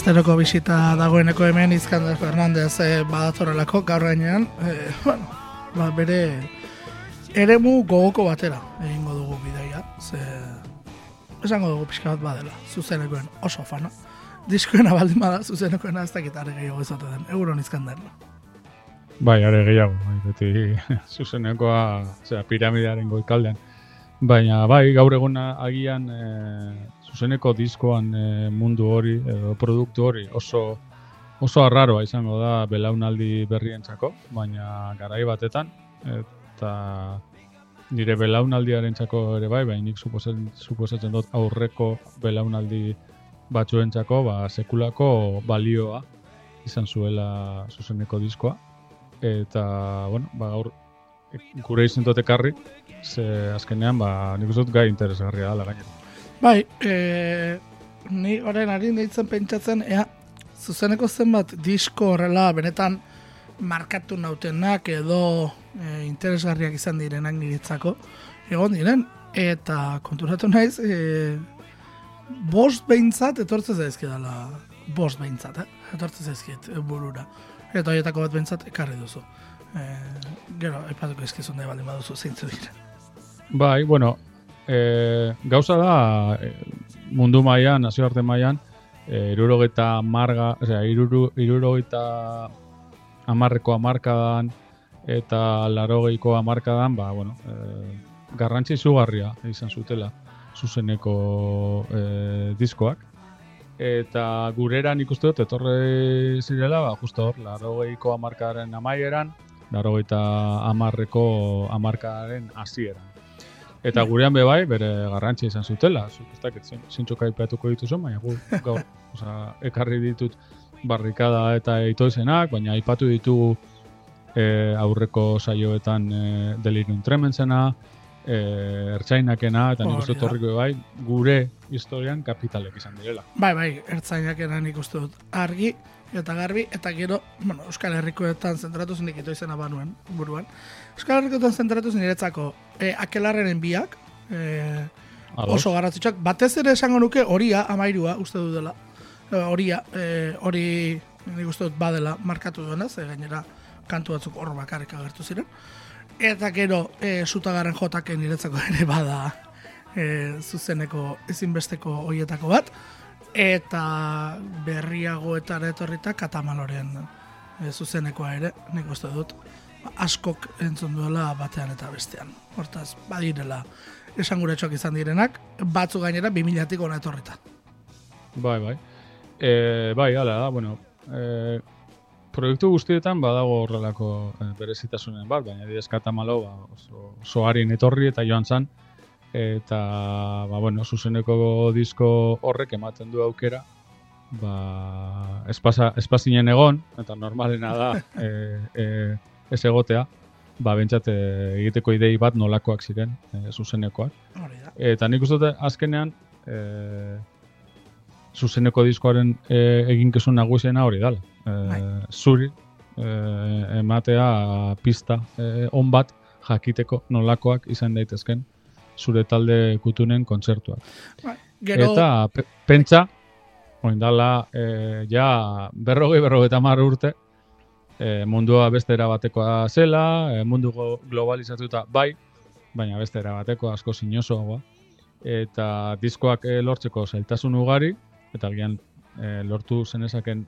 Asteroko bisita dagoeneko hemen Izkander Fernandez e, badatorrelako gaur gainean, e, bueno, ba, bere eremu gogoko batera egingo dugu bidaia, ze esango dugu pixka bat badela, zuzenekoen oso fana. Diskoena baldin bada, zuzenekoena ez dakit are gehiago ezate den, euron Izkander. Bai, are gehiago, bai, beti zuzenekoa, zera, piramidearen goikaldean. Baina, bai, gaur eguna agian e, zuzeneko diskoan e, mundu hori edo produktu hori oso oso arraroa izango da belaunaldi berrientzako, baina garai batetan eta nire belaunaldiarentzako ere bai, baina nik suposatzen, suposatzen dut aurreko belaunaldi batzuentzako, ba, sekulako balioa izan zuela zuzeneko diskoa. Eta, bueno, ba, gaur gure izentote karri, ze azkenean, ba, nik uste dut gai interesgarria da, gainera. Bai, e, ni horren ari deitzen pentsatzen, ea, zuzeneko zenbat disko horrela benetan markatu nautenak edo e, interesgarriak izan direnak niretzako, egon diren, eta konturatu naiz, e, bost behintzat etortzen zaizki dela, bost behintzat, eh? etortzen zaizkiet burura. Eta horietako bat behintzat ekarri duzu. E, gero, epatuko izkizun da baldin baduzu zeintzu dira. Bai, bueno, e, gauza da e, mundu mailan, nazioarte mailan, e, irurogeta marga, osea, iruru, irurogeta amarreko amarkadan eta larogeiko amarkadan, ba, bueno, e, garrantzi zugarria izan zutela zuzeneko e, diskoak. Eta gurera nik uste dut, etorre zirela, ba, justo hor, larogeiko amarkadaren amaieran, larogeita amarreko amarkadaren hasieran. Eta gurean be bai, bere garrantzi izan zutela. Zuk ez dakit zintxok aipatuko dituzu, baina gu gaur, oza, ekarri ditut barrikada eta itoizenak, baina aipatu ditugu e, aurreko saioetan e, delirium trementzena, e, ertzainakena, eta nik uste torriko bai, gure historian kapitalek izan direla. Bai, bai, ertzainakena nik uste dut argi, eta garbi, eta gero, bueno, Euskal Herrikoetan zentratu zen ikito izena banuen, buruan. Euskal Herrikoetan zentratu zen niretzako e, akelarren biak, e, oso garratzitsak, batez ere esango nuke horia, amairua, uste du dela. E, horia, e, hori, nik uste dut badela markatu duena, ze gainera kantu batzuk hor bakarrik agertu ziren. Eta gero, e, sutagarren jotaken niretzako ere bada e, zuzeneko ezinbesteko hoietako bat eta berriagoetara etorrita katamaloren e, zuzenekoa ere, nik uste dut, askok entzun duela batean eta bestean. Hortaz, badirela esan gure izan direnak, batzu gainera 2000-tik ona etorrita. Bai, bai. E, bai, ala da, bueno, e, proiektu guztietan badago horrelako e, berezitasunen bat, baina didez katamalo ba, oso, oso etorri eta joan zan, eta ba, bueno, zuzeneko disko horrek ematen du aukera ba, espasa, espazinen egon eta normalena da e, e, ez egotea ba, bentsat e, egiteko idei bat nolakoak ziren e, zuzenekoak eta nik uste dut azkenean e, zuzeneko diskoaren e, eginkizun nagusiena hori dala e, bai. zuri e, ematea pista e, on bat jakiteko nolakoak izan daitezken zure talde kutunen kontzertuak. Ba, gero... Eta pentsa, oindala, e, ja berrogei berrogei urte, e, mundua beste erabatekoa zela, e, mundu globalizatuta bai, baina beste erabateko asko sinosoagoa. Eta diskoak e, lortzeko zailtasun ugari, eta gian e, lortu zenezaken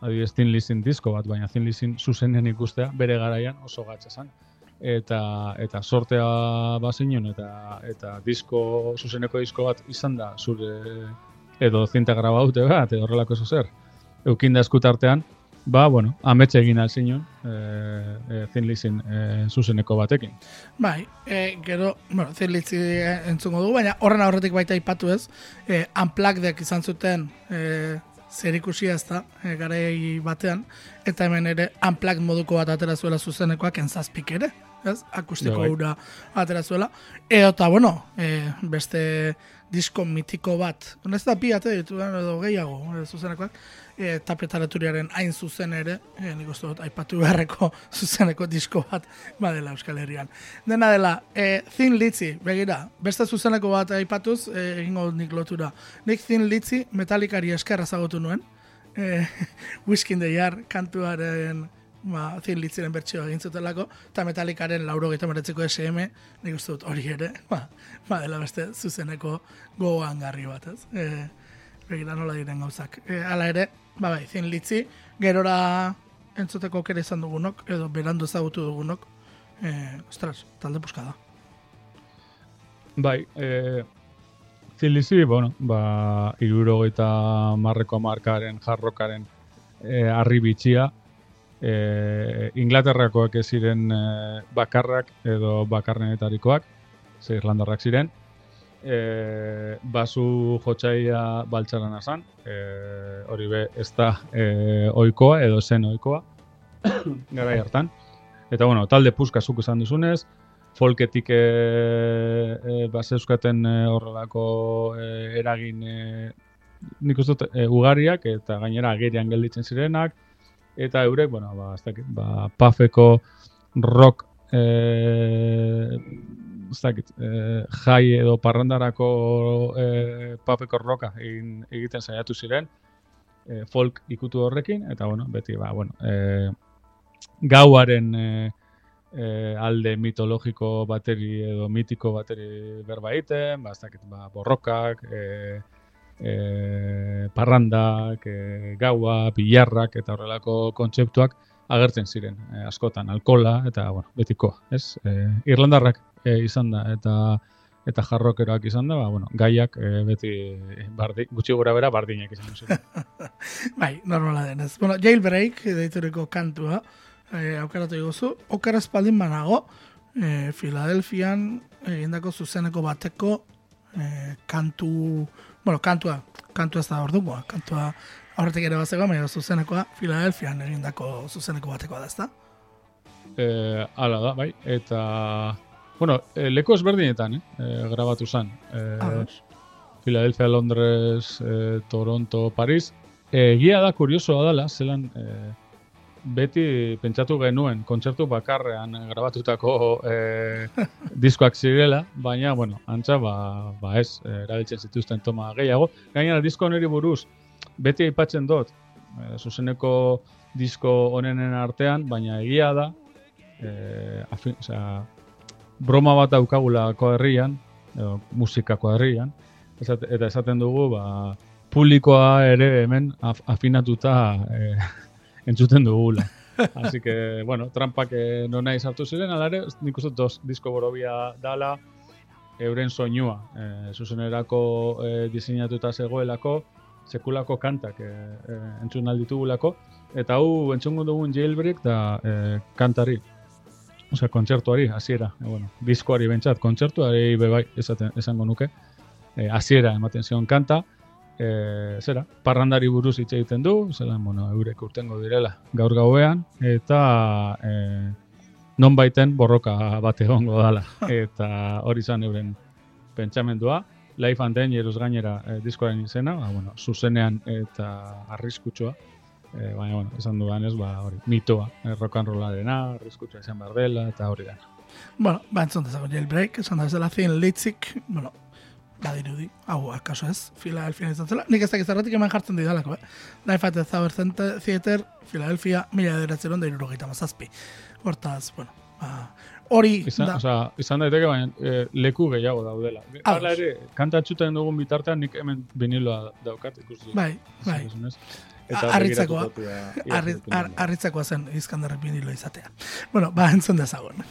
adibidez Thin Lizin disko bat, baina Thin Lizin zuzenen ikustea bere garaian oso gatsa zen eta eta sortea bazinen eta eta disko zuzeneko disko bat izan da zure edo zinta grabaute bat edo horrelako eso zer eukin da eskutartean ba bueno ametxe egin al sinun eh e, zinlizin e, zuzeneko batekin. Bai e, gero bueno zinlizi entzungo dugu baina horren aurretik baita aipatu ez eh unplugged izan zuten eh zer ikusi ez da, e, batean, eta hemen ere unplugged moduko bat atera zuela zuzenekoak entzazpik ere ez? Akustiko Bai. ura atera zuela. Edo eta, bueno, e, beste disko mitiko bat. Ez da bi ate ditu, eh, edo gehiago, e, zuzenekoak. E, tapetaraturiaren hain zuzen ere, e, nik uste dut, aipatu beharreko zuzeneko disko bat badela Euskal Herrian. Dena dela, e, Thin Litzy, begira, beste zuzeneko bat aipatuz, e, egingo nik lotura. Nik Thin Litzy metalikari eskerra zagotu nuen, e, Whisky in the Jar kantuaren ba, Thin Litzyren bertsioa egin zutelako, eta metalikaren lauro gaita meretzeko SM, nik uste dut hori ere, ba, ba dela beste zuzeneko gogoan garri bat, ez? E, begira nola diren gauzak. E, hala ere, ba bai, Thin Litzy, gerora entzuteko aukera izan dugunok, edo berandu ezagutu dugunok, e, ostras, talde puska da. Bai, e, zilizi, bueno, ba, irurogeita marreko markaren, jarrokaren e, arri bitxia, e, Inglaterrakoak ez ziren e, bakarrak edo bakarrenetarikoak, ze Irlandarrak ziren, e, basu jotxaia baltsaran azan, e, hori be ez da e, oikoa edo zen oikoa, garai hartan. Eta bueno, talde puska zuk esan duzunez, folketik e, e, baseuskaten e, horrelako e, eragin e, nik uste e, ugariak eta gainera agerian gelditzen zirenak eta eurek, bueno, ba, dakit, ba, pafeko rock e, ez dakit, e, jai edo parrandarako e, pafeko rocka egin, egiten saiatu ziren e, folk ikutu horrekin eta bueno, beti ba, bueno, e, gauaren e, e, alde mitologiko bateri edo mitiko bateri berba egiten, ba, dakit, ba, borrokak, e, e, parrandak, e, gaua, bilarrak eta horrelako kontzeptuak agertzen ziren e, askotan, alkola eta bueno, betiko, ez? E, Irlandarrak e, izan da eta eta jarrokeroak izan da, ba, bueno, gaiak e, beti bardi, gutxi gura bera bardinak izan ziren. bai, normala denez. Bueno, Jailbreak, deituriko kantua, e, aukeratu iguzu, okera espaldin banago, e, Filadelfian egindako zuzeneko bateko e, kantu, bueno, kantua, kantua ez da ordukoa, kantua aurretik ere bazegoa, baina zuzenekoa Filadelfian egindako zuzeneko batekoa da, ezta? E, ala da, bai, eta bueno, e, leku ezberdinetan, eh, e, grabatu zen. E, Ados. Philadelphia, Londres, e, Toronto, Paris. E, egia da, kuriosoa dela, zelan e, beti pentsatu genuen kontzertu bakarrean grabatutako e, diskoak zirela, baina, bueno, antza, ba, ba ez, e, erabiltzen zituzten toma gehiago. Gainera, disko honeri buruz, beti aipatzen dut, e, zuzeneko disko honenen artean, baina egia da, e, afin, osea, broma bat daukagulako herrian, edo musika herrian, eta esaten dugu, ba, publikoa ere hemen af, afinatuta e, entzuten dugula. Así que, bueno, trampak non nahi sartu ziren, alare, nik uste dos disko borobia dala, euren soinua, e, zuzenerako e, diseinatuta zegoelako, sekulako kantak e, e, entzun alditugulako, eta hau entzungo dugun jailbreak da e, kantari, osea, kontzertuari, hasiera, e, bueno, diskoari bentsat, kontzertuari bebai esaten, esango nuke, e, hasiera ematen zion kanta, e, zera, parrandari buruz hitz egiten du, zela, bueno, eurek urtengo direla gaur gauean, eta e, non baiten borroka bat egongo dala, eta hori izan euren pentsamendua, Life and Dangerous gainera e, diskoaren izena, ba, bueno, zuzenean eta arriskutsua, e, baina, bueno, esan dudan ez, ba, hori, mitoa, e, rock and rollarena, arriskutsua izan behar dela, eta hori da. Bueno, ba, entzun dezago jailbreak, esan da bezala Thin Litzik, bueno, badirudi, hau, akaso ez, Philadelphia izan zela, nik ez dakit zerratik hemen jartzen didalako, eh? Life at the Center Theater, Philadelphia, milaederatzeron da irurogeita mazazpi. Hortaz, bueno, ba, hori Izan, da, osea, izan daiteke baina e, leku gehiago daudela. Hala ere, kanta atxuten dugun bitartean nik hemen viniloa daukat ikusi. bai, bai, Esan duzunez. Harritzekoa. begiratuko dut, ia, Arri- ia, ar- arritzekoa zen izkandarrek vinilo izatea. Bueno, ba, entzun dezagun.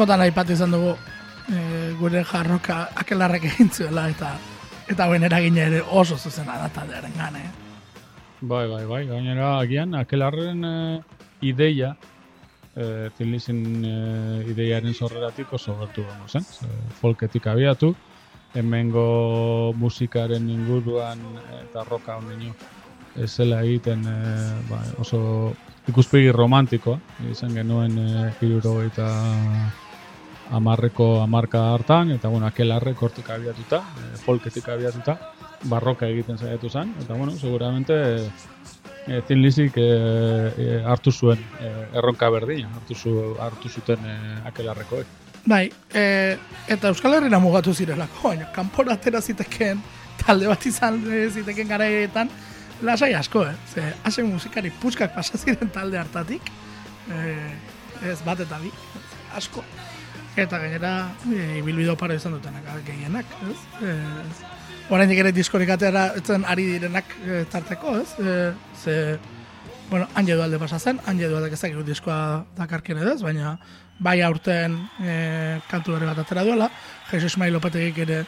Askotan aipatu izan dugu eh, gure jarroka akelarrek egin zuela eta eta buen eragina ere oso zuzena da taldearen gane. Bai, bai, bai, gainera agian, akelarren eh, ideia, eh, Tinlizin eh, ideiaren sorreratik oso gertu gongo zen. Ze, folketik abiatu, hemengo musikaren inguruan eta roka ondino zela egiten eh, ba, oso ikuspegi romantikoa, izan genuen eh, hiruro eta amarreko amarka hartan, eta bueno, akelarrek hortik abiatuta, eh, folketik abiatuta, barroka egiten saiatu zen, eta bueno, seguramente eh, Thin Lizzyk eh, eh, hartu zuen eh, erronka berdina, hartu, zu, hartu zuten eh, akelarrekoek. Bai, e, eta Euskal Herrira mugatu zirelako, baina kanpora atera ziteken talde bat izan eh, ziteken garaietan, lasai asko, eh? Ze, hase musikari puskak pasa talde hartatik, e, ez bat eta bi, asko. Eta gainera, e, ibilbide oparo izan dutenak gehienak, ez? E, Oraindik ere diskorik atera etzen ari direnak e, tarteko, ez? E, ze, bueno, hanje alde pasa zen, hanje dualde ez dakit diskoa dakarken edo baina bai aurten e, kantu berri bat atera duela, Jesus Mai Lopetegik ere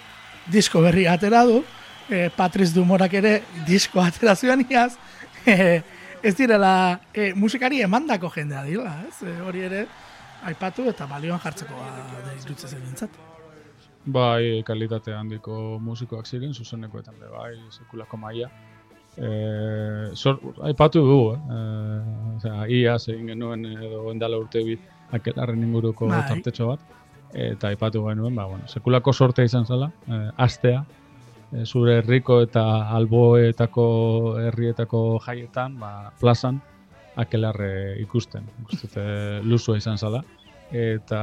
disko berri atera du, e, Patriz Dumorak ere disko atera zuen iaz, e, ez direla e, musikari emandako jendea dira, ez? E, hori ere aipatu eta balioan jartzeko da irutzen zen. Bai, kalitate handiko musikoak ziren, zuzenekoetan be bai, sekulako maila. Eh, sor, aipatu dugu, eh? eh osea, ia egin genuen edo endala urte bi akelarren inguruko Bai. tartetxo bat. Eta aipatu genuen, ba, bueno, sekulako sorte izan zela, eh, astea, eh, zure herriko eta alboetako herrietako jaietan, ba, plazan, akelarre ikusten. Ikustute luzua izan zela. Eta,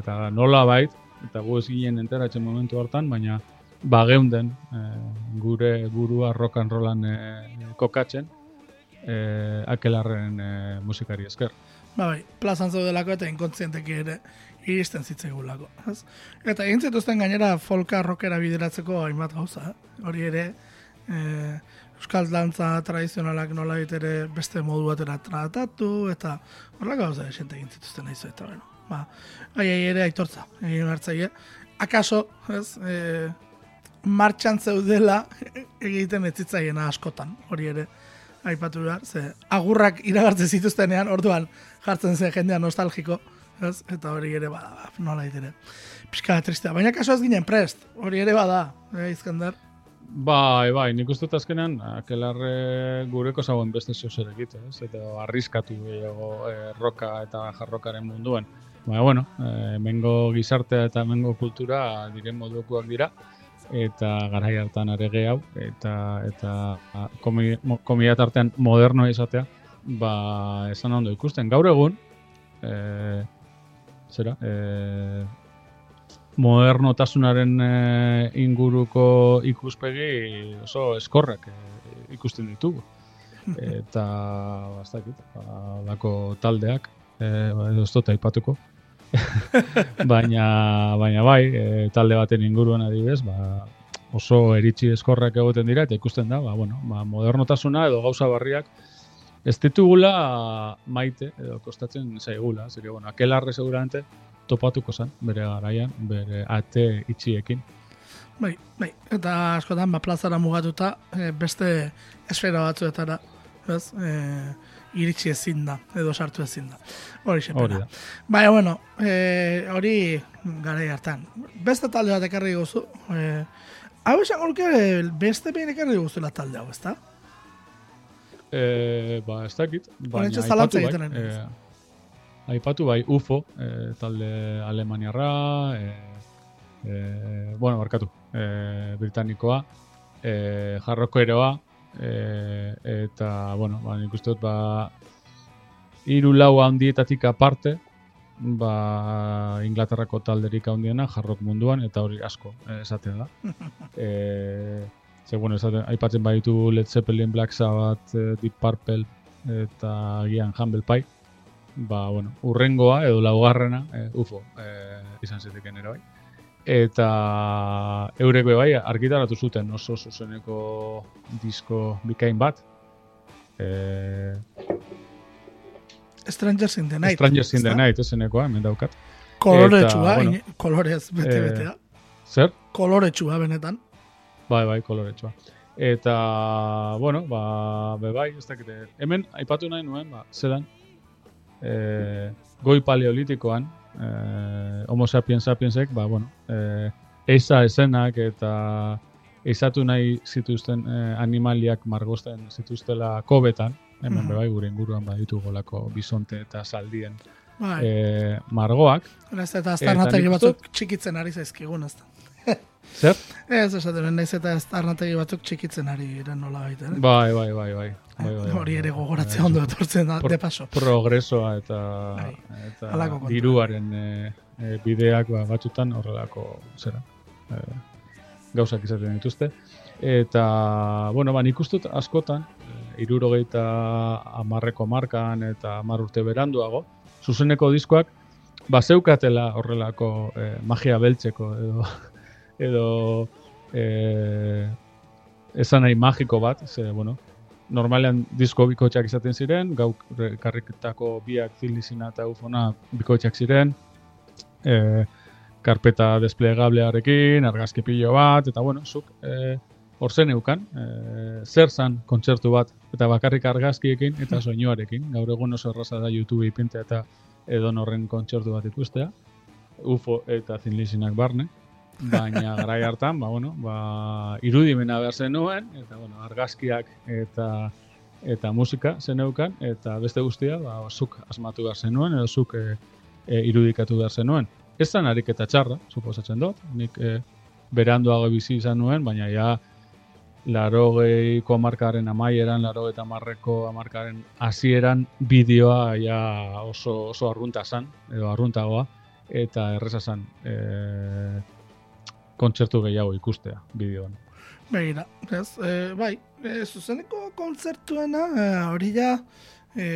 eta nola bait, eta gu ez ginen enteratzen momentu hartan, baina bageunden eh, gure burua rock and rollan eh, kokatzen eh, akelarren eh, musikari esker. Ba bai, plazan zaudelako eta inkontzienteki ere iristen zitzaigulako. Eta egin zituzten gainera folka rockera bideratzeko hainbat gauza. eh? Hori ere, e, euskal dantza tradizionalak nola ere beste modu batera tratatu, eta horrela gauza esente egin zituzten nahizu eta bueno. Ba, aiei ere aitortza, egin hartzaile. Akaso, ez, e, martxan zeudela egiten ez zitzaiena askotan, hori ere aipatu behar, ze agurrak iragartzen zituztenean, orduan jartzen zen jendea nostalgiko, ez? eta hori ere bada, ba, nola ere. Pixka bat tristea, baina kaso ez ginen prest, hori ere bada, eh, Izkandar. Bai, bai, nik uste azkenean, akelarre gureko zagoen beste zeu zer egite, ez? Eta arriskatu gehiago eh, roka eta jarrokaren munduan. Baina, bueno, eh, mengo gizartea eta mengo kultura diren modukoak dira, eta garai hartan arege hau, eta, eta komi, komedia tartean modernoa izatea, ba, esan ondo ikusten. Gaur egun, eh, zera, eh, modernotasunaren eh, inguruko ikuspegi oso eskorrak eh, ikusten ditugu. Eta, ba, ez dakit, ba, lako taldeak, eh, ba, ez dut aipatuko. baina, baina bai, eh, talde baten inguruan adibidez, ba, oso eritzi eskorrak egoten dira, eta ikusten da, ba, bueno, ba, modernotasuna edo gauza barriak ez ditugula maite edo kostatzen zaigula. Zer, bueno, akelarre seguramente topatuko zen, bere garaian, bere ate itxiekin. Bai, bai, eta askotan, ba, plazara mugatuta, eh, beste esfera batzuetara, ez, eh, iritsi ezin da, edo sartu ezin da. Hori xepena. da. Baina, bueno, eh, hori garai hartan. Beste talde bat ekarri guzu. Eh, hau esan gorke, beste behin ekarri guzula talde hau, ezta? E, ba, ez dakit. Baina, Oraintxe aipatu zalantza bai. egiten ari naiz. E, aipatu bai UFO, e, talde alemaniarra, e, e, bueno, barkatu, e, britanikoa, e, jarrokoeroa, e, eta, bueno, ba, nik uste dut, ba, hiru lau handietatik aparte, ba, Inglaterrako talderik handiena jarrok munduan, eta hori asko esatea da. e, ze, bueno, esaten, aipatzen baditu Led Zeppelin, Black Sabbath, Deep Purple, eta gian Humble Pie, ba, bueno, urrengoa edo laugarrena, eh, UFO, eh, izan ziteken ere bai. Eta eureko bai, argitaratu zuten oso zuzeneko disko bikain bat. Eh, Strangers in the Night. Strangers in the? Night, esenekoa, hemen daukat. Koloretsua, Eta, bueno, ine- kolorez bete eh, betea. Zer? Koloretsua benetan. Bai, bai, koloretsua. Eta, bueno, ba, be bai, ez dakite. Hemen, aipatu nahi nuen, ba, zelan, e, goi paleolitikoan, e, homo sapiens sapiensek, ba, bueno, e, eiza esenak eta eizatu nahi zituzten e, animaliak margosten zituztela kobetan, hemen Mhm. be bai, gure inguruan baditugolako bisonte eta saldien Bai. e, margoak. Naiz eta aztarnategi batzuk txikitzen ari zaizkigun, ez da. Zer? Ez esaten, naiz eta aztarnategi batzuk txikitzen ari diren nola baita. Eh? Bai, bai, bai, bai. Bai, bai, Hori bai, ere bai. gogoratzea ondo etortzen da, de paso. progresoa eta eta diruaren e, e, bideak ba, batzutan horrelako zera e, gauzak izaten dituzte eta bueno ba nik uste dut askotan e, irurogeita amarreko markan eta amar urte beranduago zuzeneko diskoak bazeukatela horrelako e, magia beltzeko edo edo e, esan nahi magiko bat, ze, bueno, normalean disko bikoitzak izaten ziren, gau karriketako biak zilizina eta ufona bikoitzak ziren, e, karpeta desplegablearekin, argazki pilo bat, eta bueno, zuk e, hor zen eukan, e, zer zan kontzertu bat, eta bakarrik argazkiekin eta soinuarekin, gaur egun oso erraza da YouTube ipintea eta edon horren kontzertu bat ikustea, UFO eta zinlizinak barne, baina garai hartan, ba, bueno, ba, irudimena behar zenuen, eta bueno, argazkiak eta eta musika zeneukan, eta beste guztia, ba, zuk asmatu behar zenuen, edo zuk e, e, irudikatu behar zenuen. Ez zan ariketa txarra, suposatzen dut, nik e, beranduago bizi izan nuen, baina ja larogeiko amarkaren amaieran, larogeita amarreko amarkaren hasieran bideoa ja oso, oso arrunta zan, edo arruntagoa, eta erreza zan e, kontzertu gehiago ikustea bideoan. Begira, ez, e, bai, e, zuzeneko kontzertuena, e, hori ja, e,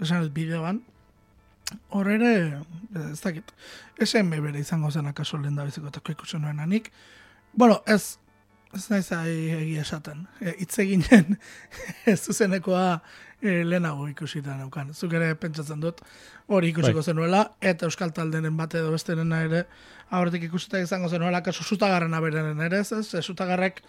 esan ez bideoan, hor ere, e, ez dakit, SM bere izango zen akaso lehen da bizikotako ikusen nuen anik. Bueno, ez, ez naiz egia esaten. E, eginen zuzenekoa e, lehenago ikusita neukan. Zuk ere pentsatzen dut hori ikusiko Bai. zenuela, eta euskal taldenen bate edo besterena ere aurretik ikusita izango zenuela, kaso zutagarren aberenen ere, ez Zutagarrek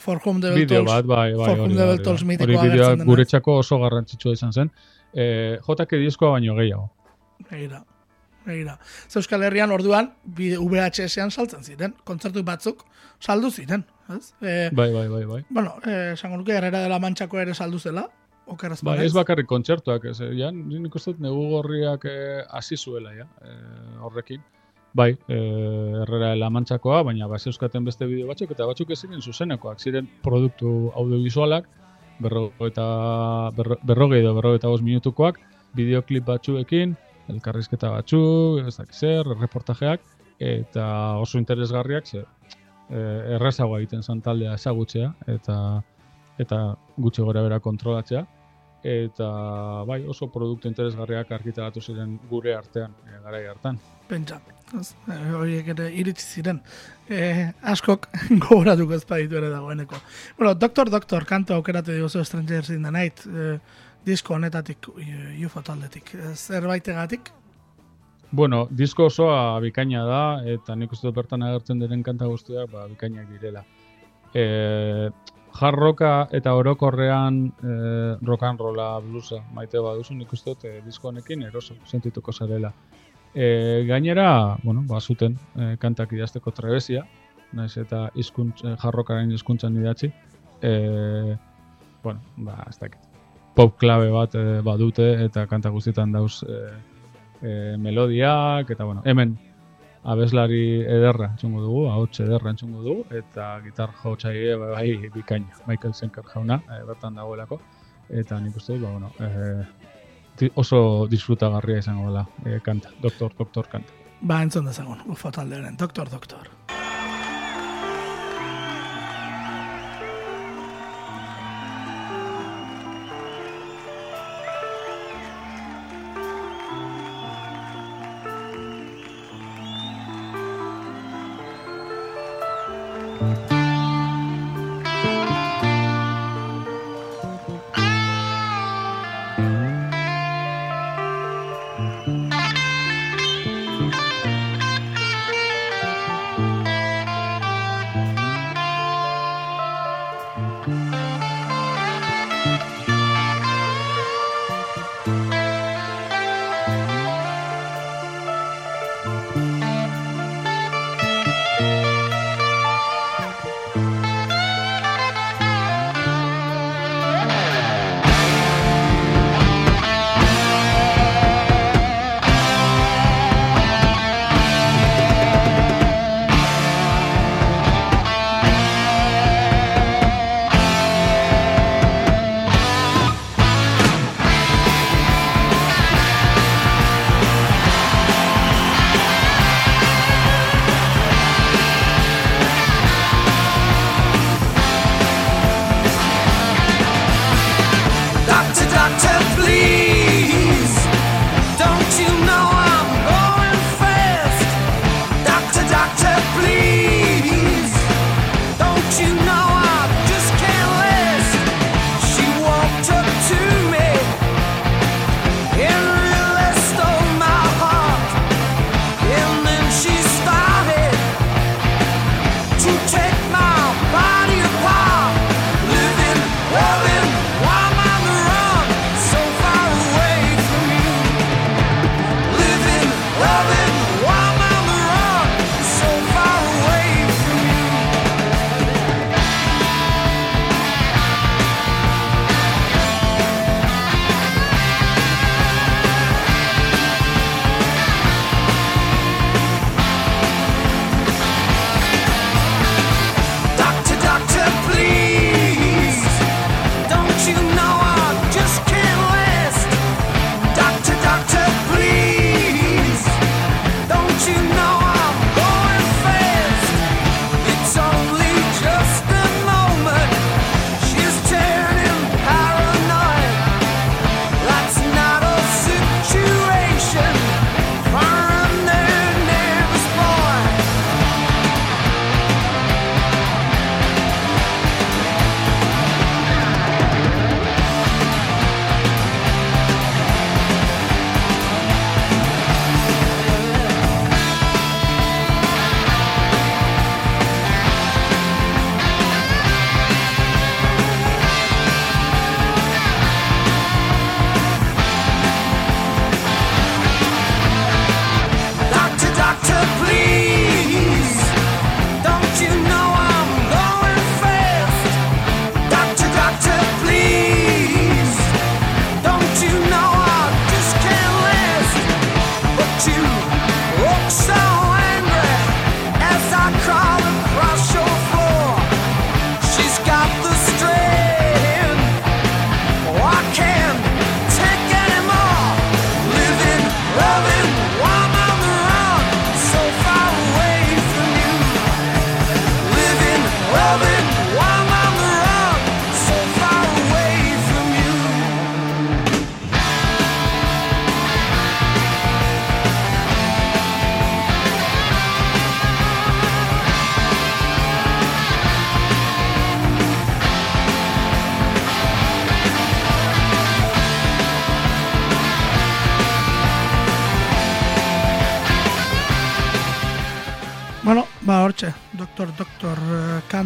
For Whom the Bell Tolls- bat, bai, bai, For Whom the Bell. Tolls mitikoa agertzen dena. guretzako oso garrantzitsua izan zen. E, JK diskoa baino gehiago. Begira. Ze Euskal Herrian orduan VHS-ean saltzen ziren, kontzertu batzuk saldu ziren, ez? E, Bai, bai, bai, bai. bueno, eh, esango nuke Herrera dela Mantxako ere saldu zela, okeraz Bai, ez bakarrik kontzertuak, ez, eh, ja, nik uste dut negu gorriak eh, hasi zuela, ja, eh, horrekin. Bai, eh, errera lamantzakoa, baina ba, euskaten beste bideo batzuk, eta batzuk ez ziren zuzenekoak, ziren produktu audiovisualak, berro, eta berro, berrogei edo berrogeita bost minutukoak, bideoklip batzuekin, elkarrizketa batzuk, ez dakit zer, reportajeak, eta oso interesgarriak, ze, eh, errazagoa egiten zan taldea ezagutzea, eta eta gutxi gora bera kontrolatzea, eta bai oso produktu interesgarriak argitaratu ziren gure artean, e, garai hartan. Pentsa, ez? E, horiek ere iritsi ziren. E, askok gogoratuko ez baditu ere dagoeneko. Bueno, Doctor Doctor kantu aukeratu diguzu Strangers in the Night e, disko honetatik, UFO taldetik. Zerbaitegatik? Bueno, disko osoa bikaina da, eta nik uste dut bertan agertzen diren kanta guztiak ba, bikainak direla. E, jarroka eta orokorrean e, rock and rolla bluesa maite baduzu nik uste dut e, disko honekin eroso sentituko zarela. E, gainera, bueno, ba, zuten e, kantak idazteko trebesia, naiz eta hizkuntz e, jarrokaren hizkuntzan idatzi. E, bueno, ba, ez dakit. Pop klabe bat e, badute eta kanta guztietan dauz e, e, melodiak, eta bueno, hemen abeslari ederra entzungo dugu, ahots ederra entzungo dugu, eta gitar jotzaile bai, bai bikaina, Michael Schenker jauna, e, bertan dagoelako, eta nik uste dut, ba, bueno, e, oso disfrutagarria izango dela e, kanta, doktor, doktor kanta. Ba, entzun dezagun, ufo taldearen, doktor, doktor.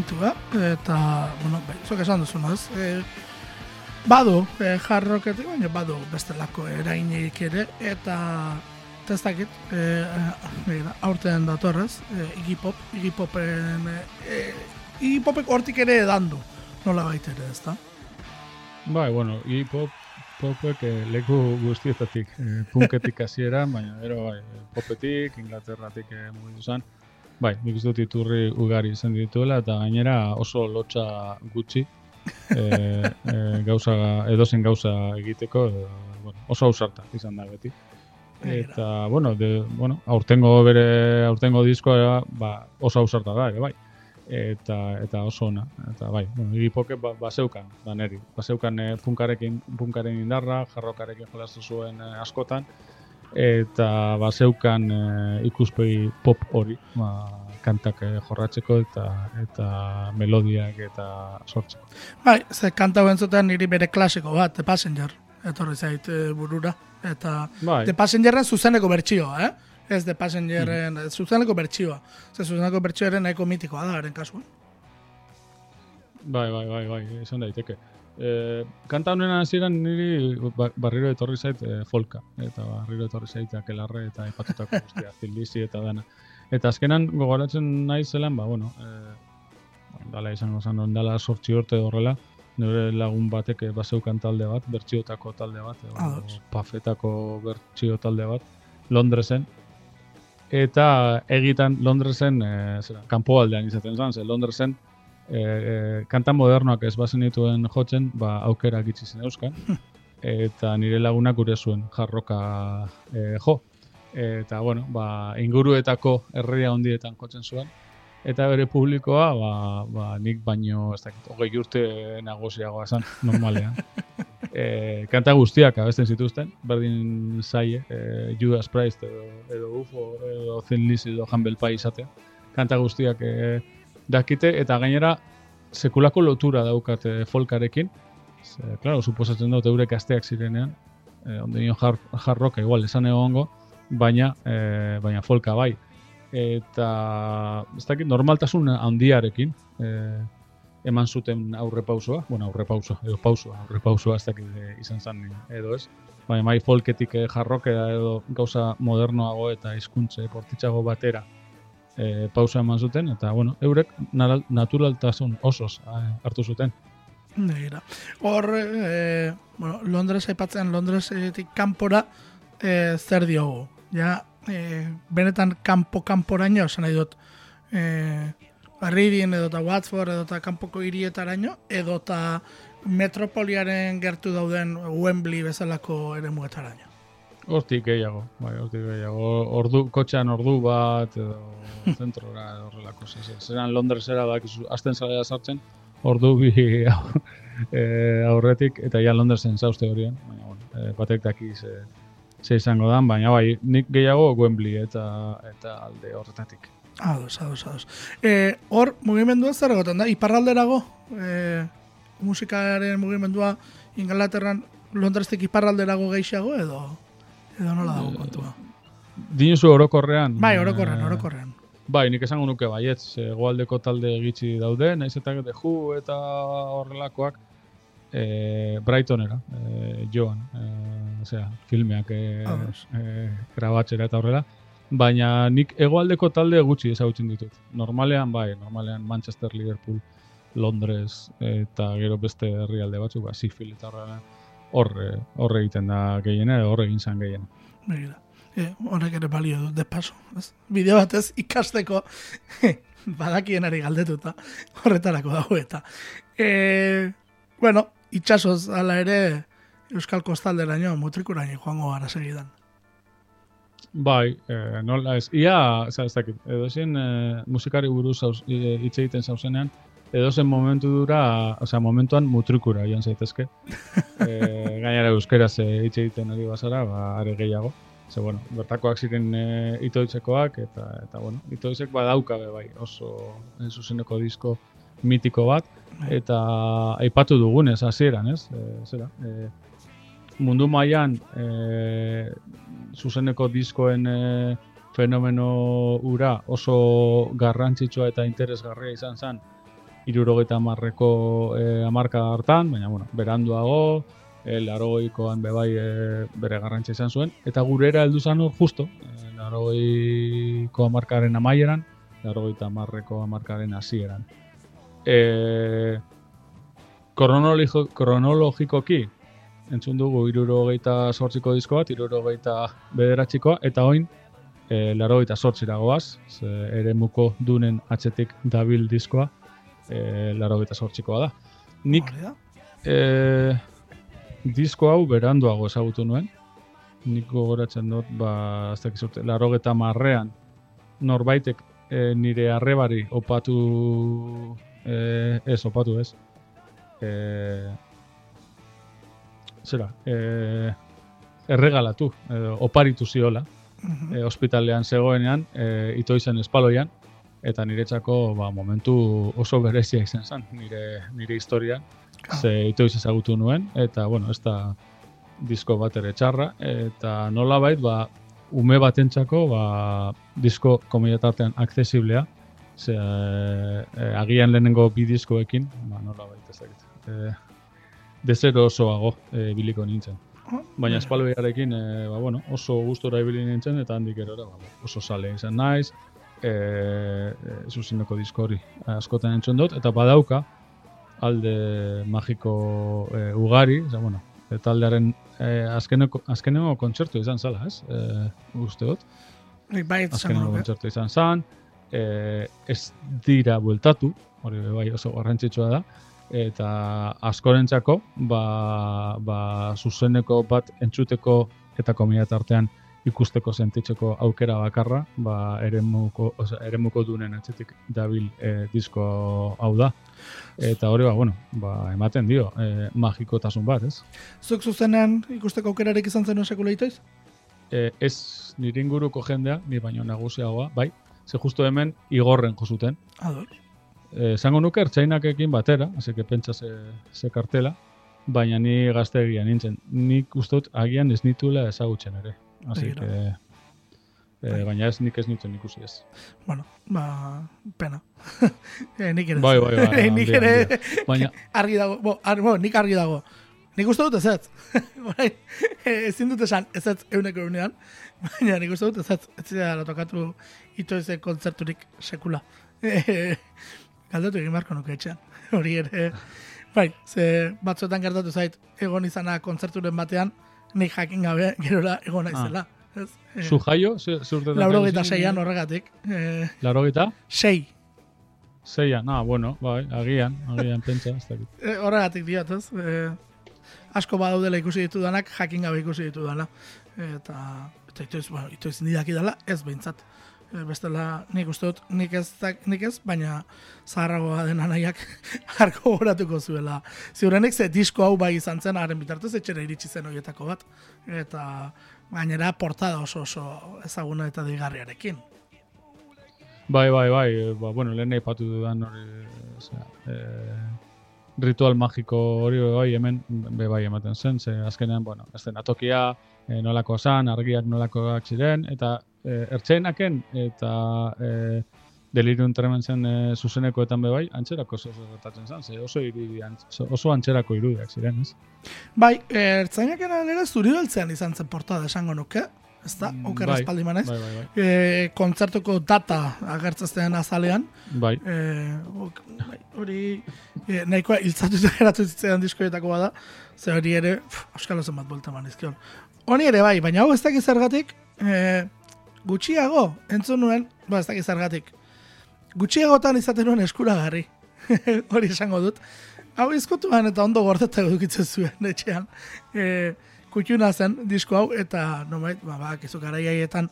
Eh, kantua, eta, bueno, bai, zuk esan duzun, ez? E, badu, e, jarroketik, baina badu bestelako erainik ere, eta testakit, e, e, aurten datorrez, e, Iggy Pop, Iggy Popen, e, Iggy Popek hortik ere edan du, nola baita ere, ez da? Bai, bueno, hip hop popek eh, leku guztietatik, eh, punketik hasieran, baina gero bai, eh, popetik, Inglaterratik eh, mugitu zen. Bai, nik uste dut iturri ugari izan dituela, eta gainera oso lotxa gutxi, eh, eh, gauza, edozen gauza egiteko, eh, bueno, oso ausarta izan da beti. Eta, bueno, de, bueno, aurtengo bere, aurtengo diskoa, ba, oso ausarta da, bai. Eta, eta oso ona. Eta, bai, bueno, Iggy Popek ba, baseukan, da neri. Baseukan eh, punkarekin, punkaren indarra, jarrokarekin jolastu zuen askotan, eta baseukan eh, ikuspegi pop hori, ba, kantak eh, jorratzeko eta eta melodiak eta sortzeko. Bai, ze kanta entzuten niri bere klasiko bat, The Passenger, etorri zait eh, burura. Eta Bai. The Passengerren zuzeneko bertsioa, eh? Ez The Passengerren, zuzeneko bertsioa. Ze zuzeneko bertsioaren nahiko mitikoa da, haren kasuan. Bai, bai, bai, bai, izan daiteke. E, kanta honen hasieran niri ba- barriro etorri zait e, folka, eta barriro etorri zait akelarre eta ipatutako guztia, zildizi eta dana. Eta azkenan gogoratzen nahi zelan, ba, bueno, e, dala izango zen, ondala sortzi urte horrela, nire lagun batek baseukan talde bat, bertsiotako talde bat, edo, Ados. pafetako bertsio talde bat, Londresen, eta egitan Londresen, e, zera, kanpoaldean izaten zen, ze Londresen, e, e, kanta modernoak ez bazen dituen jotzen, ba, aukera gitzi zen euskan, eta nire lagunak gure zuen jarroka e, jo. Eta, bueno, ba, inguruetako herria hondietan jotzen zuen, eta bere publikoa, ba, ba, nik baino, ez dakit, hogei urte nagusiagoa esan, normalean. e, kanta guztiak abesten zituzten, berdin zaie, e, Judas Priest edo, edo UFO, edo Thin Lizzy edo Humble Pie izatea. Kanta guztiak e, dakite, eta gainera sekulako lotura daukate folkarekin. Ze, claro, suposatzen dut eurek asteak zirenean, e, onde nion jar, jarroka igual esan egongo, baina, e, baina folka bai. Eta, ez dakit, normaltasun handiarekin, e, eman zuten aurre pausoa, bueno, aurre pausoa, edo pausoa, aurre pausoa ez dakit e, izan zen edo ez. Baina mai folketik jarrokea edo gauza modernoago eta hizkuntze portitxago batera e, pausa eman zuten, eta, bueno, eurek naturaltasun osoz eh, hartu zuten. Begira. Hor, e, bueno, Londres aipatzen, Londresetik kanpora e, zer diogu. Ja, e, benetan kanpo-kanporaino, esan nahi dut, e, Reading edo eta Watford edo eta kanpoko hirietaraino, edo eta metropoliaren gertu dauden Wembley bezalako ere muetaraino. Hortik gehiago, bai, hortik gehiago. Ordu, kotxean ordu bat, edo zentrora, edo horrelako. Zer, zeran Londresera da, azten zalea sartzen, ordu bi e, aurretik, eta ja Londresen zauzte horien. Baina, bueno, e, batek daki ze, ze izango dan, baina bai, nik gehiago Wembley eta eta alde horretatik. Ados, ados, ados. E, hor, mugimendua zer egoten da? Iparralderago, e, musikaren mugimendua Inglaterran Londrestik iparralderago gehiago edo edo nola dago kontua? Dinuzu orokorrean. Bai, orokorrean, eh, orokorrean. Bai, nik esango nuke baietz, ze hegoaldeko talde gitxi daude, naiz eta The Who eta horrelakoak e, Brightonera, e, joan, e, osea, filmeak e, e, grabatzera eta horrela, baina nik hegoaldeko talde gutxi ezagutzen ditut. Normalean, bai, normalean Manchester, Liverpool, Londres eta gero beste herrialde batzuk, ba, Sheffield eta horrela, horre, horre egiten da gehiena, horre egin zan gehiena. Begira. E, horrek ere balio du, de paso. Ez? Bideo batez ikasteko badakienari galdetuta horretarako dago eta. E, bueno, itxasoz ala ere Euskal Kostalderaino mutrikuraino joango gara segidan. Bai, eh, nola ez. Ia, ez dakit, edo zen eh, musikari buruz eh, hitz egiten zauzenean, edo zen momentu dura, osea, momentuan mutrikura joan zaitezke. eh, gainera euskeraz eh, hitz egiten ari bazara, ba, are gehiago. Ze, bueno, bertakoak ziren eh, itoitzekoak, eta, eta bueno, itoitzek badaukabe bai, oso en zuzeneko disko mitiko bat, eta aipatu dugunez hasieran, ez? E, zera, e, mundu mailan e, zuzeneko diskoen e, fenomeno ura oso garrantzitsua eta interesgarria izan zen irurogeita amarreko e, amarka hartan, baina bueno, beranduago, e, larogeikoan bebai e, bere garrantzia izan zuen, eta gurera heldu zen hor justo, e, larogeiko amarkaren amaieran, larogeita amarreko amarkaren hasieran. E, kronologiko, kronologikoki, entzun dugu irurogeita sortziko disko bat, irurogeita bederatxikoa, eta oin, e, larogeita sortzira goaz, ze eremuko dunen atxetik dabil diskoa, e, larogeita sortzikoa da. Nik e, disko hau beranduago ezagutu nuen. Nik gogoratzen dut, ba, ez dakizute, larogeta marrean norbaitek e, nire arrebari opatu, e, ez, opatu ez, e, zera, e, erregalatu, edo oparitu ziola, Mhm. e, ospitalean zegoenean, e, itoizen espaloian, eta niretzako ba, momentu oso berezia izan zen, nire, nire historian, Ah. ze itoiz ezagutu nuen, eta, bueno, ez da disko bat ere txarra, eta nolabait, ba, ume batentzako, ba, disko komediatartean aksesiblea, ze e, agian lehenengo bi diskoekin, ba, nolabait ez dakit, e, dezero osoago e, biliko nintzen. Oh, Baina mira. espaloiarekin e, ba, bueno, oso gustora ibili nintzen eta handik erora ba, oso sale izan naiz. E, zuzeneko disko hori askotan entzun dut eta badauka alde magiko e, ugari, oza, bueno, e, taldearen e, azkeneko, azkeneko kontzertu izan zala, ez? E, uste dut, bai esango azkeneko nuke. kontzertu izan zan, e, ez dira bueltatu, hori bai oso garrantzitsua da, eta askorentzako ba, ba, zuzeneko bat entzuteko eta komiat artean ikusteko sentitzeko aukera bakarra, ba, eremuko, osea, eremuko dunen atzetik dabil e, disko hau da. Eta hori, ba, bueno, ba, ematen dio, e, magikotasun bat, ez? Zuk zuzenean ikusteko aukerarik izan zen sekula itoiz? E, ez nire inguruko jendea, ni baino nagusiagoa, bai, ze justu hemen igorren josuten. Ador. Eh, esango nuke ertzainakekin batera, así que pentsa ze, ze kartela, baina ni gaztegia nintzen. Nik ustot agian ez nituela ezagutzen ere. Así Begira. que, Bai. eh, baina ez nik ez nituen ikusi ez. Bueno, ba, pena. eh, nik ere. Bai, bai, bai, nik handia, ere. Baina, argi dago, bo, ar, bo, nik argi dago. Nik uste dut ezetz. Bai, eh, ezin dut esan ezetz euneko eunean, baina nik uste dut ezetz. Ez zira tokatu itoize kontzerturik sekula. Eh, Galdatu egin beharko nuke etxean. Hori ere, bai, ze batzuetan gertatu zait, egon izana kontzerturen batean, nik jakin gabe gerora egon naizela. Ez? Eh, zu jaio, Lauro geta zinen? seian horregatik. Eh, Laurogeta? sei. Zeian, ah, bueno, bai, agian, agian pentsa, ez dakit. E, horregatik diot, ez? E, asko badaudela ikusi ditudanak, jakin gabe ikusi ditudala. Eta, eta itoiz, bueno, itoiz nidaki dela, ez behintzat. E, bestela, nik uste dut, nik ez, nik ez, baina zaharragoa den anaiak harko horatuko zuela. Ziurenek ze disko hau bai izan zen, haren bitartez etxera iritsi zen horietako bat. Eta gainera portada oso oso ezaguna eta deigarriarekin. Bai, bai, bai, eh, ba, bueno, lehen aipatu dudan hori, osea, eh, ritual magiko hori bai hemen be bai ematen zen, ze azkenean, bueno, eszenatokia, eh, nolako zan, argiak nolakoak ziren, eta eh, ertzenaken eta eh, delirium tremensen eh, zuzenekoetan be bai, antxerako oso oso gertatzen zen, ze oso, irudi, oso antxerako irudiak ziren, ez? Bai, ertzainak ere zuri beltzean izan zen portada esango nuke, ez da? Mm, Oker bai, espaldi manez. Bai, bai, bai. e, kontzertuko data agertzaztean azalean, Bai, e, ok, bai, hori e, nahikoa hiltzatuta geratu zitzaidan diskoetako bada, ze hori ere, pf, auskalo zen bat bolta man izkion. Honi ere bai, baina hau ez dakiz zergatik, e, gutxiago, entzun nuen, ba ez dakiz zergatik, gutxiagotan izaten nuen eskuragarri, hori esango dut. Hau izkutuan eta ondo gordeta edukitzen zuen etxean. E, kutxuna zen disko hau, eta nomait, ba, ba, kizu garaiaietan,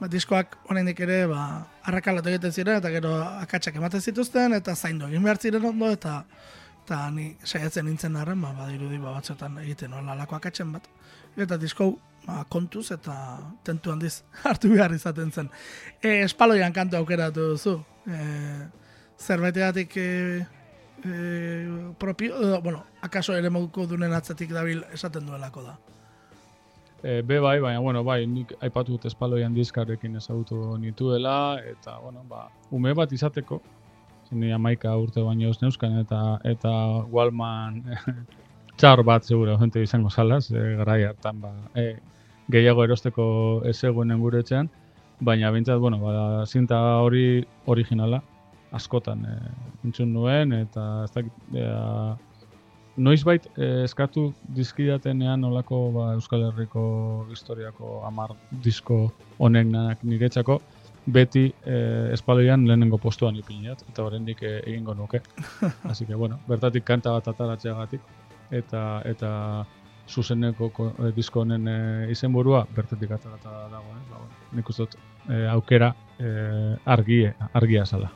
ba, diskoak oraindik ere ba, arrakalatu egiten ziren, eta gero akatsak ematen zituzten, eta zaindu egin behar ziren ondo, eta eta ni saiatzen nintzen arren, ba, badirudi ba, batzuetan egiten nola alako akatzen bat. Eta disko ba, kontuz eta tentu handiz hartu behar izaten zen. E, espaloian kantu aukeratu duzu. E, zerbaitegatik e, e, propio, edo, bueno, akaso ere moduko dunen atzetik dabil esaten duelako da. E, be bai, baina, bueno, bai, nik aipatu dut espaloian diskarekin ezagutu nituela, eta, bueno, ba, ume bat izateko, ni amaika urte baino ez neuzkan, eta, eta Wallman txar bat segura jente izango salaz, e, garai hartan, ba, e, gehiago erosteko ez zegoenen gure etxean, baina bintzat, bueno, ba, zinta hori originala, askotan e, entzun nuen, eta ez dakit, e, noizbait eh, eskatu dizkidatenean olako ba, Euskal Herriko historiako amar disko honenak niretzako, beti eh, espaloian lehenengo postuan ipiniat, eta oraindik eh, egingo nuke. Así que, bueno, bertatik kanta bat ataratzeagatik, eta eta zuzeneko ko- eh, disko honen eh, izenburua bertatik atarata dago, eh? Ba, bueno, nik uste dut eh, aukera eh, argie, argia zala.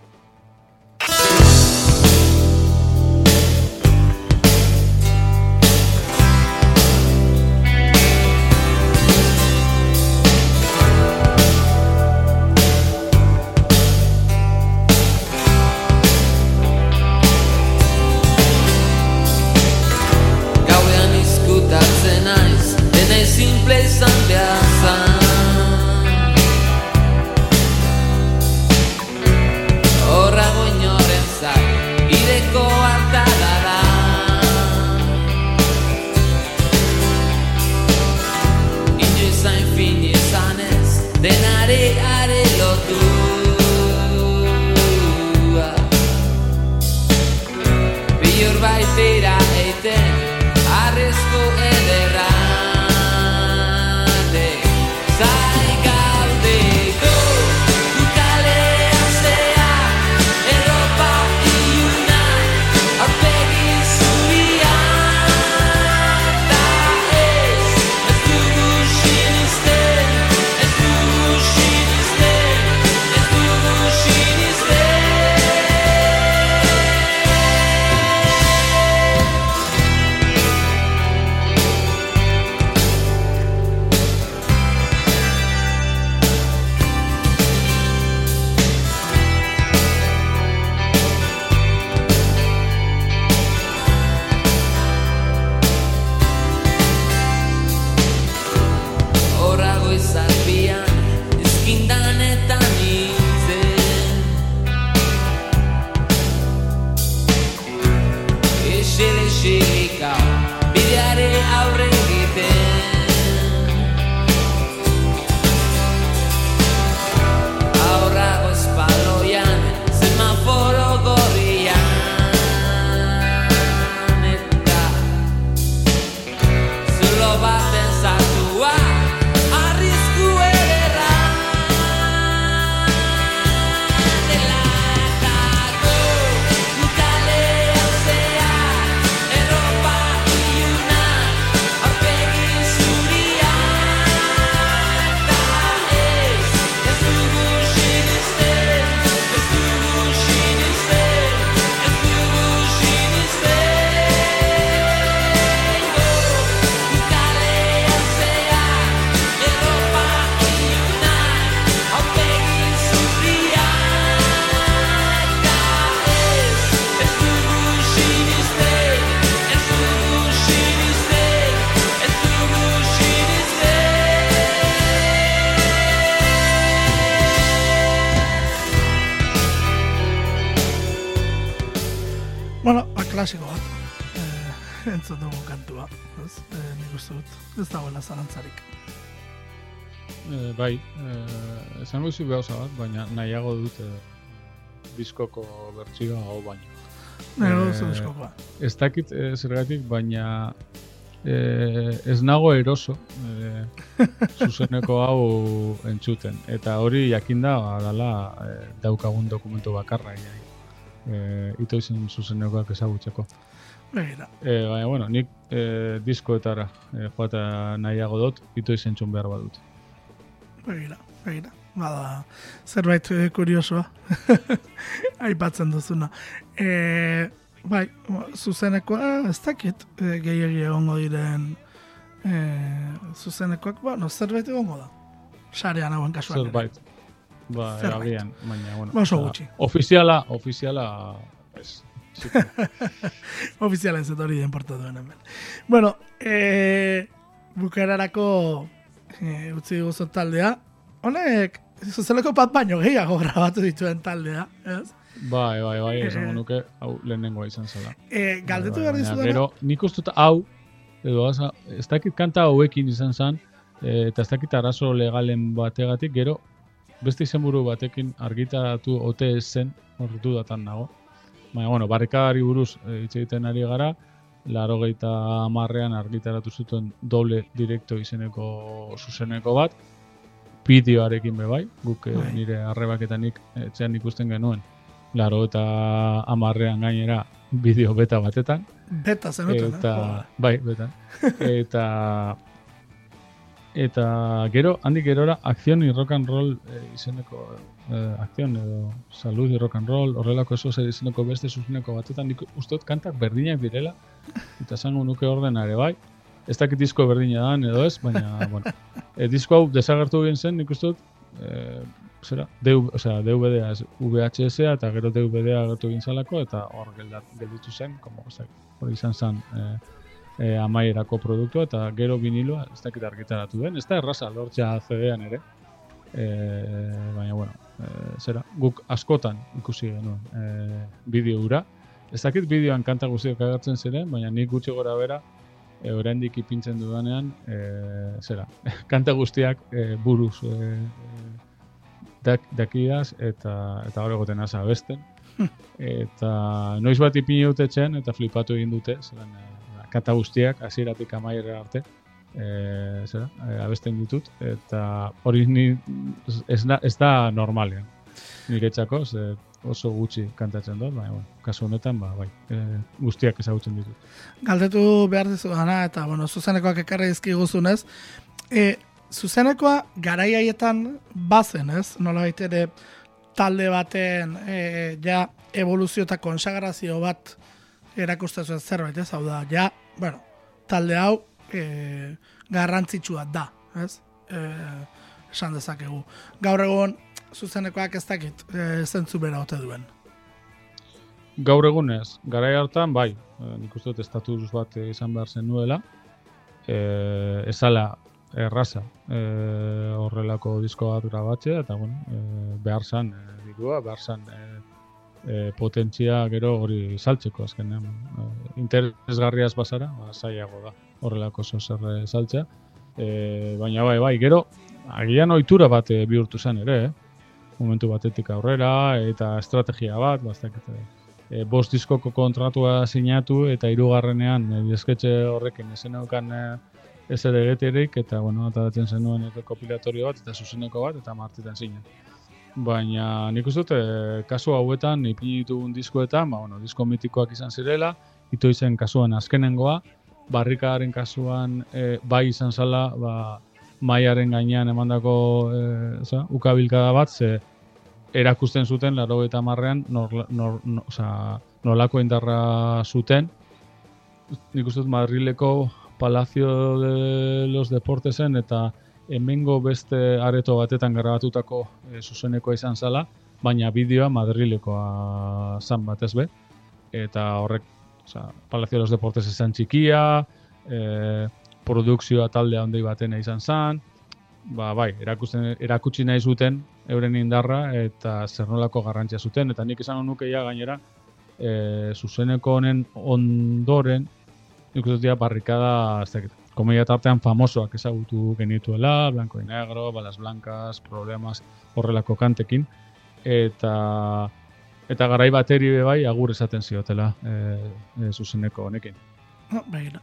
Klasiko bat. Eh, entzun dugu kantua. Ez? Eh, nik uste dut. Ez dagoela zalantzarik. E, bai, e, esango izu gauza bat, baina nahiago dut e, diskoko bertsioa hau baino. Nego, Eh, zu diskokoa. Ez dakit e, zergatik, baina e, ez nago eroso e, zuzeneko hau entzuten. Eta hori jakinda dala e, daukagun dokumentu bakarra. Ja. E, ito izen zuzenekoak ezagutzeko. Begira. E, baina, bueno, nik e, diskoetara e, joata nahiago dut, ito izen txun behar badut. Begira, begira. Bada, zerbait eh, kuriosoa. Aipatzen duzuna. E, bai, zuzenekoa, ez dakit, e, gehiagi egongo diren e, zuzenekoak, bueno, zerbait egongo da. Sarean hauen kasuan. Zerbait. Ba, Zerbait. agian, baina, bueno. Ba, oso gutxi. Ofiziala, ofiziala, ez. txiki. Ofiziala ez hori den portatu hemen. Bueno, e, bukararako e, utzi guzu taldea. Honek, zuzeneko bat baino gehiago grabatu dituen taldea, ez? bai, bai, bai, Eh, esango nuke, hau lehenengoa izan zela. E, galdetu Bai, behar dizu Gero, nik uste dut hau, edo asa, ez dakit kanta hauekin izan zen, eta ez dakit arazo legalen bategatik, gero, beste izenburu batekin argitaratu ote ez zen, horretu datan nago. Baina, bueno, barrikadari buruz e, hitz egiten ari gara, larogeita hamarrean argitaratu zuten doble direkto izeneko zuzeneko bat, bideoarekin be bai, guk eh, Bai. nire arrebaketanik etxean ikusten genuen, laro eta hamarrean gainera bideo beta batetan, Beta zenuten, eta eh? bai, betan. eta eta gero handik gerora akzion rock and roll eh, izeneko eh, akzion edo salud rock and roll horrelako eso zer izeneko beste zuzeneko batetan nik uste dut kantak berdinak direla eta esango nuke ordena ere bai. Ez dakit disko berdina dan edo ez baina bueno. E, disko hau desagertu egin zen nik uste dut eh, zera, DV, o sea, DVD-a ez VHS-a eta gero DVD-a agertu egin zalako eta hor gelditu zen, como, dakit, hori izan zen eh, eh, amaierako produktua eta gero viniloa ez dakit argitaratu den, ez da erraza lortzea CD-an ere, eh, baina bueno, eh, zera, guk askotan ikusi genuen eh, bideo hura, ez dakit bideoan kanta guztiak agertzen ziren, baina nik gutxi gora bera e, oraindik ipintzen dudanean, e, zera, kanta guztiak e, buruz e, dak, dakiaz eta eta hor egoten hasa abesten. eta noiz bat ipini dute etxean eta flipatu egin dute, zelan kanta guztiak hasieratik amaiera arte e, zera, e, abesten ditut eta hori ni ez da, ez da normalean. Niretzako, ze oso gutxi kantatzen dut, baina bueno, kasu honetan ba, bai, e, guztiak ezagutzen ditut. galdetu behar dizu dana, eta bueno, zuzenekoak ekarri dizkiguzunez, e, zuzenekoa garai haietan bazen, ez? Nola ere talde baten e, ja evoluzio eta konsagrazio bat erakusten zerbait, ez? Hau da, ja, bueno, talde hau e, garrantzitsua da, ez? E, esan dezakegu. Gaur egun zuzenekoak ez dakit e, zentzu bera ote duen. Gaur egunez, garai hartan, bai, nik uste dut estatus bat izan behar zen nuela, eh, ezala erraza eh, horrelako disko bat grabatzea, eta bueno, eh, behar zan eh, dirua, behar zan eh, eh, potentzia gero hori saltzeko azkenean. Eh, interesgarriaz bazara, ba, zailago da horrelako zozer eh, saltzea. Eh, baina bai, bai, gero, agian ohitura bat eh, bihurtu zen ere, eh? momentu batetik aurrera, eta estrategia bat, eta e, bost diskoko kontratua sinatu eta hirugarrenean e, disketxe horrekin ez zeneukan e, ez ere eta bueno, ataratzen zenuen rekopilatorio bat eta zuzeneko bat eta martitan zinen. Baina nik uste e, kasu hauetan, ipini ditugun diskoetan, ba, bueno, disko mitikoak izan zirela, ito izen kasuan azkenengoa, barrikaren kasuan e, bai izan zala, ba, maiaren gainean emandako e, oza, ukabilkada bat, ze erakusten zuten, laro eta marrean, nor, nor, no, oza, nolako indarra zuten. Nik uste Madrileko Palacio de los Deportesen eta hemengo beste areto batetan grabatutako e, zuzenekoa izan zala, baina bideoa Madrilekoa zan batez be. Eta horrek, oza, Palacio de los Deportes izan txikia, e, produkzioa talde handi batena izan zan, ba, bai, erakusten, erakutsi nahi zuten euren indarra eta zer nolako garrantzia zuten, eta nik esan nuke ja gainera, e, zuzeneko honen ondoren, nik ja barrikada, dakit, komedia tartean famosoak ezagutu genituela, Blanco y Negro, Balas Blancas, Problemas, horrelako kantekin, eta eta garai bateri bai agur esaten ziotela e, e, zuzeneko honekin. No, begira.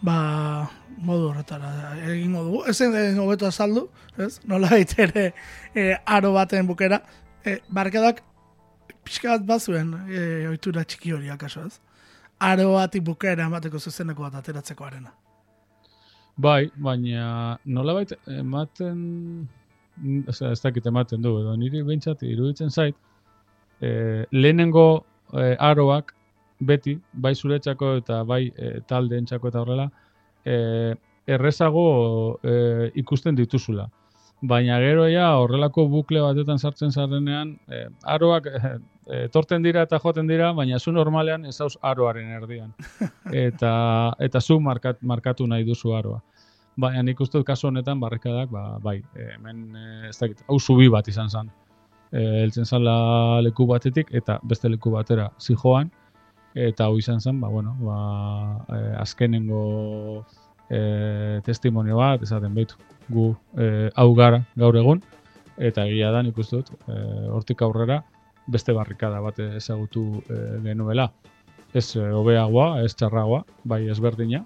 Ba, modu horretara egingo dugu. Ezen egingo beto azaldu, ez? Nola ere e, aro baten bukera. E, barkadak pixka bat bazuen e, ohitura txiki hori akaso, ez? Aro batik bukera emateko zuzeneko bat ateratzeko arena. Bai, baina nolabait ematen, osea, ez dakit ematen du, edo niri behintzat iruditzen zait, e, lehenengo e, aroak beti, bai zuretzako eta bai e, taldeentzako eta horrela, e, errezago e, ikusten dituzula. Baina gero ja horrelako bukle batetan sartzen zarenean, e, aroak e, etorten dira eta joaten dira, baina zu normalean ez hauz aroaren erdian. Eta, eta zu markat, markatu nahi duzu aroa. Baina nik uste kasu honetan barrikadak, ba, bai, hemen e, ez dakit, hau zubi bat izan zen. E, eltzen zala leku batetik eta beste leku batera zijoan, eta hau izan zen, ba, bueno, ba, e, azkenengo e, testimonio bat, esaten behitu, gu e, hau gara gaur egun, eta egia da nik uste dut, e, hortik aurrera beste barrikada bat ezagutu e, genuela. ez eh, hobeagoa, ez txarragoa, bai ezberdina.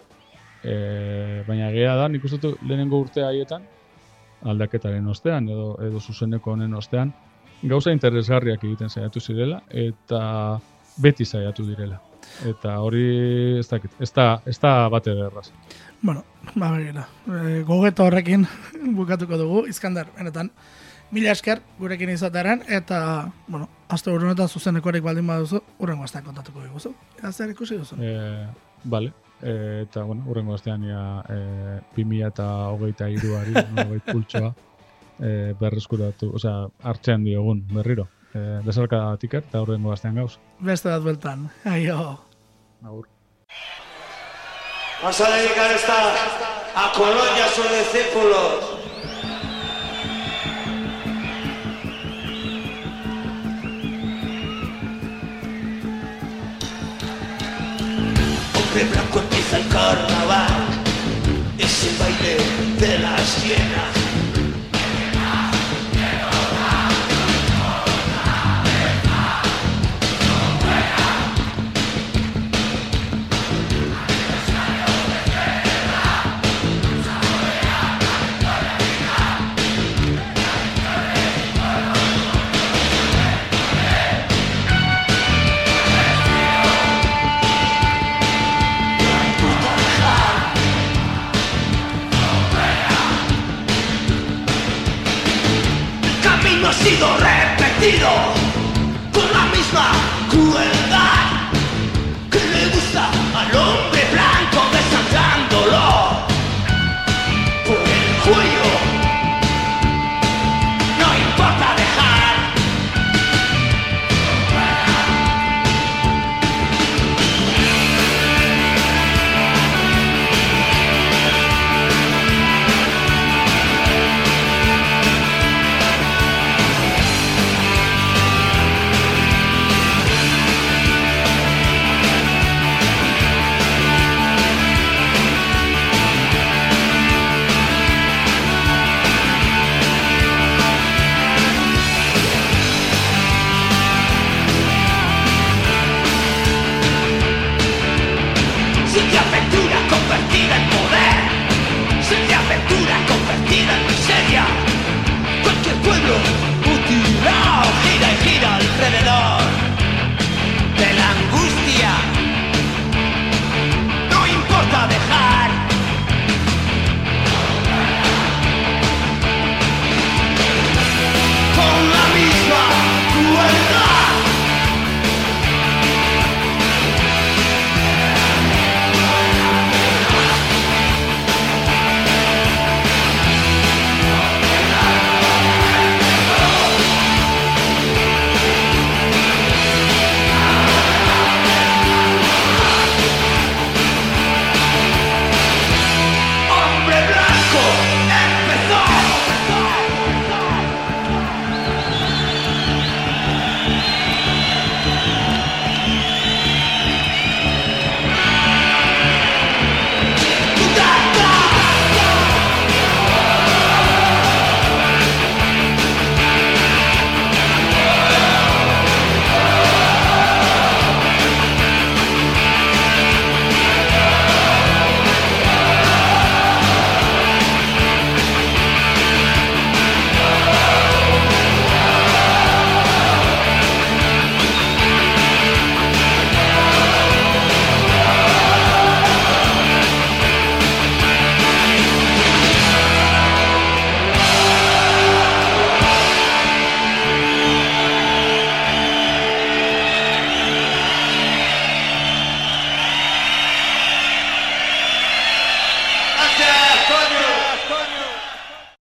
E, baina egia da, nik uste lehenengo urte haietan, aldaketaren ostean, edo, edo zuzeneko honen ostean, gauza interesgarriak egiten saiatu zirela, eta beti saiatu direla. Eta hori ez dakit, ez da, ez da bate derraz. Bueno, ba begira. E, gogeto horrekin bukatuko dugu, Iskandar, benetan. Mila esker gurekin izatearen, eta, bueno, azte honetan zuzenekorik baldin baduzu, urrengo astean kontatuko diguzu. Eta zer ikusi duzu? E, bale, e, eta, bueno, urrengo astean ja, e, 2000 eta hogeita iruari, hogeit pultsoa, e, berreskuratu, osea, hartzean diogun berriro. E, Desarka tiker, eta urrengo astean gauz. Beste bat bueltan. Aio. Agur. Vamos a dedicar esta a Colón y a sus discípulos. Hombre blanco empieza el carnaval, es el baile de las sienas.